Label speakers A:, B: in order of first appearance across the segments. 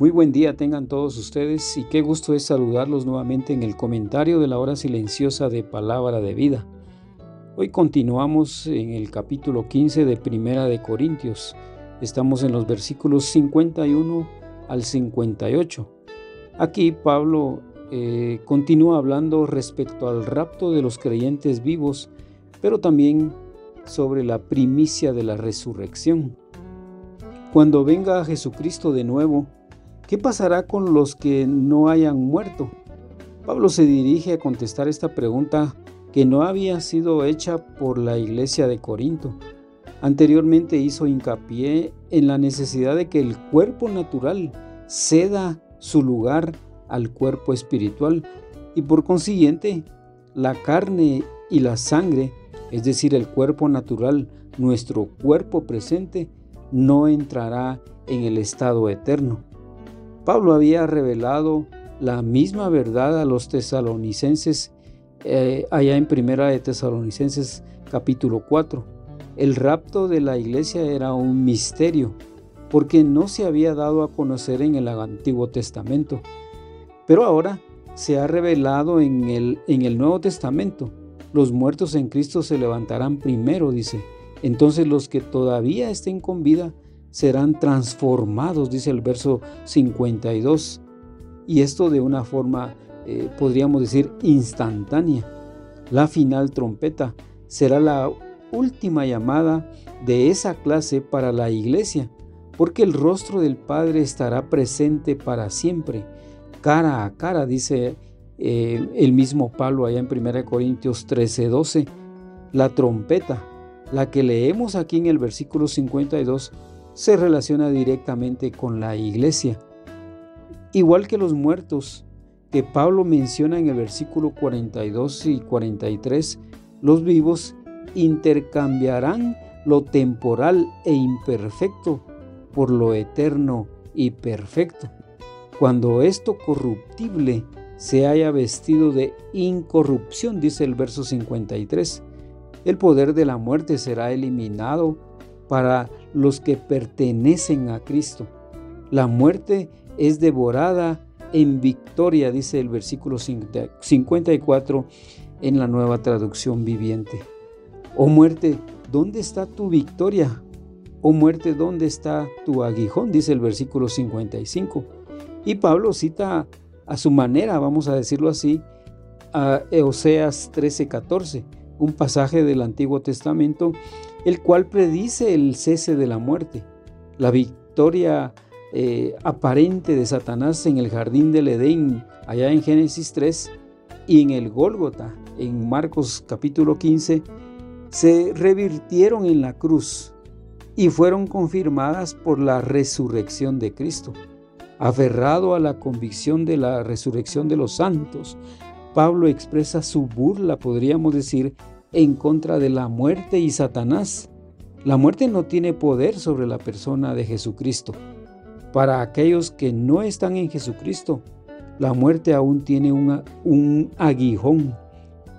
A: Muy buen día tengan todos ustedes y qué gusto es saludarlos nuevamente en el comentario de la hora silenciosa de Palabra de Vida. Hoy continuamos en el capítulo 15 de Primera de Corintios. Estamos en los versículos 51 al 58. Aquí Pablo eh, continúa hablando respecto al rapto de los creyentes vivos, pero también sobre la primicia de la resurrección. Cuando venga Jesucristo de nuevo, ¿Qué pasará con los que no hayan muerto? Pablo se dirige a contestar esta pregunta que no había sido hecha por la iglesia de Corinto. Anteriormente hizo hincapié en la necesidad de que el cuerpo natural ceda su lugar al cuerpo espiritual y por consiguiente la carne y la sangre, es decir, el cuerpo natural, nuestro cuerpo presente, no entrará en el estado eterno. Pablo había revelado la misma verdad a los tesalonicenses eh, allá en Primera de Tesalonicenses capítulo 4. El rapto de la iglesia era un misterio porque no se había dado a conocer en el Antiguo Testamento. Pero ahora se ha revelado en el, en el Nuevo Testamento. Los muertos en Cristo se levantarán primero, dice. Entonces los que todavía estén con vida serán transformados, dice el verso 52. Y esto de una forma, eh, podríamos decir, instantánea. La final trompeta será la última llamada de esa clase para la iglesia, porque el rostro del Padre estará presente para siempre, cara a cara, dice eh, el mismo Pablo allá en 1 Corintios 13, 12. La trompeta, la que leemos aquí en el versículo 52, se relaciona directamente con la iglesia. Igual que los muertos que Pablo menciona en el versículo 42 y 43, los vivos intercambiarán lo temporal e imperfecto por lo eterno y perfecto. Cuando esto corruptible se haya vestido de incorrupción, dice el verso 53, el poder de la muerte será eliminado para los que pertenecen a Cristo. La muerte es devorada en victoria, dice el versículo 54 en la nueva traducción viviente. Oh muerte, ¿dónde está tu victoria? Oh muerte, ¿dónde está tu aguijón? Dice el versículo 55. Y Pablo cita a su manera, vamos a decirlo así, a Oseas 13:14, un pasaje del Antiguo Testamento el cual predice el cese de la muerte, la victoria eh, aparente de Satanás en el jardín del Edén, allá en Génesis 3, y en el Gólgota, en Marcos capítulo 15, se revirtieron en la cruz y fueron confirmadas por la resurrección de Cristo. Aferrado a la convicción de la resurrección de los santos, Pablo expresa su burla, podríamos decir, en contra de la muerte y Satanás. La muerte no tiene poder sobre la persona de Jesucristo. Para aquellos que no están en Jesucristo, la muerte aún tiene un aguijón,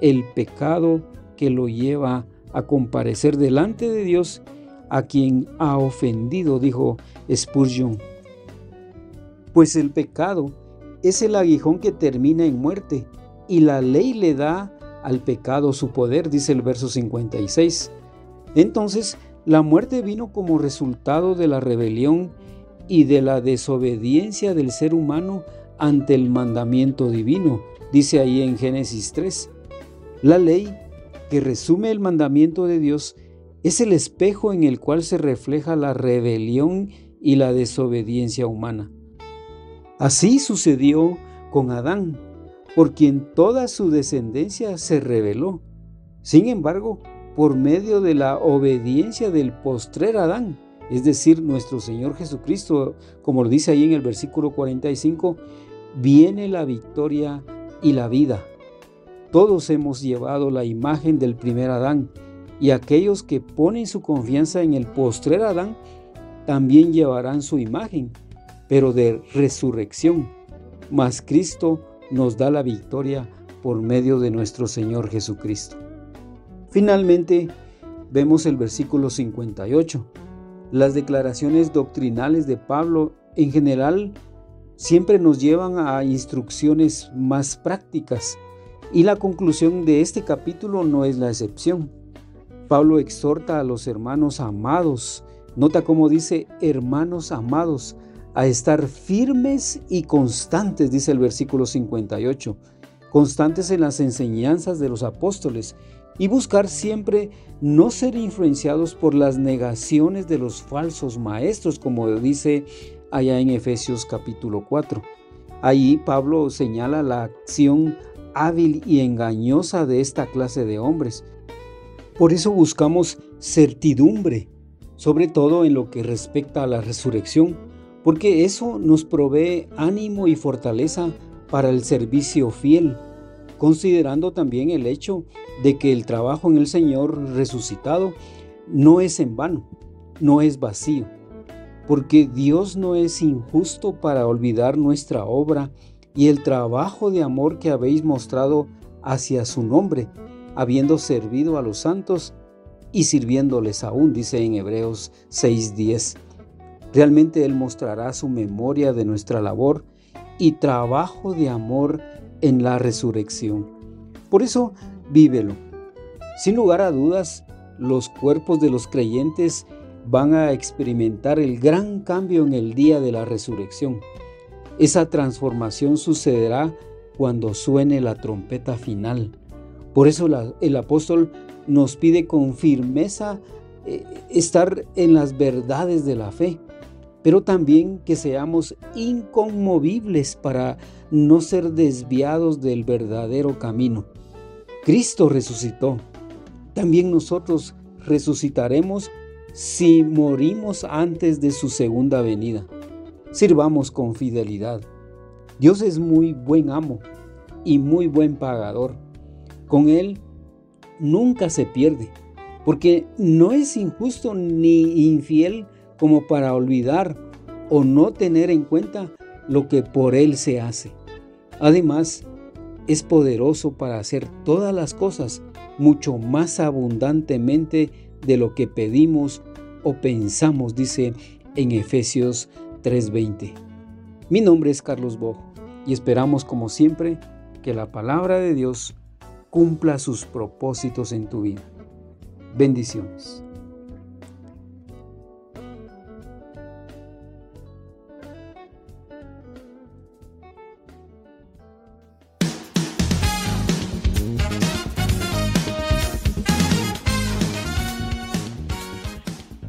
A: el pecado que lo lleva a comparecer delante de Dios a quien ha ofendido, dijo Spurgeon. Pues el pecado es el aguijón que termina en muerte y la ley le da al pecado su poder, dice el verso 56. Entonces, la muerte vino como resultado de la rebelión y de la desobediencia del ser humano ante el mandamiento divino, dice ahí en Génesis 3. La ley, que resume el mandamiento de Dios, es el espejo en el cual se refleja la rebelión y la desobediencia humana. Así sucedió con Adán por quien toda su descendencia se reveló. Sin embargo, por medio de la obediencia del postrer Adán, es decir, nuestro Señor Jesucristo, como lo dice ahí en el versículo 45, viene la victoria y la vida. Todos hemos llevado la imagen del primer Adán y aquellos que ponen su confianza en el postrer Adán también llevarán su imagen, pero de resurrección. Mas Cristo nos da la victoria por medio de nuestro Señor Jesucristo. Finalmente, vemos el versículo 58. Las declaraciones doctrinales de Pablo en general siempre nos llevan a instrucciones más prácticas y la conclusión de este capítulo no es la excepción. Pablo exhorta a los hermanos amados, nota cómo dice hermanos amados, a estar firmes y constantes, dice el versículo 58, constantes en las enseñanzas de los apóstoles y buscar siempre no ser influenciados por las negaciones de los falsos maestros, como dice allá en Efesios capítulo 4. Ahí Pablo señala la acción hábil y engañosa de esta clase de hombres. Por eso buscamos certidumbre, sobre todo en lo que respecta a la resurrección, porque eso nos provee ánimo y fortaleza para el servicio fiel, considerando también el hecho de que el trabajo en el Señor resucitado no es en vano, no es vacío, porque Dios no es injusto para olvidar nuestra obra y el trabajo de amor que habéis mostrado hacia su nombre, habiendo servido a los santos y sirviéndoles aún, dice en Hebreos 6:10. Realmente Él mostrará su memoria de nuestra labor y trabajo de amor en la resurrección. Por eso, vívelo. Sin lugar a dudas, los cuerpos de los creyentes van a experimentar el gran cambio en el día de la resurrección. Esa transformación sucederá cuando suene la trompeta final. Por eso el apóstol nos pide con firmeza eh, estar en las verdades de la fe, pero también que seamos inconmovibles para no ser desviados del verdadero camino. Cristo resucitó. También nosotros resucitaremos si morimos antes de su segunda venida sirvamos con fidelidad. Dios es muy buen amo y muy buen pagador. Con Él nunca se pierde, porque no es injusto ni infiel como para olvidar o no tener en cuenta lo que por Él se hace. Además, es poderoso para hacer todas las cosas mucho más abundantemente de lo que pedimos o pensamos, dice en Efesios 3:20. Mi nombre es Carlos Boj y esperamos como siempre que la palabra de Dios cumpla sus propósitos en tu vida. Bendiciones.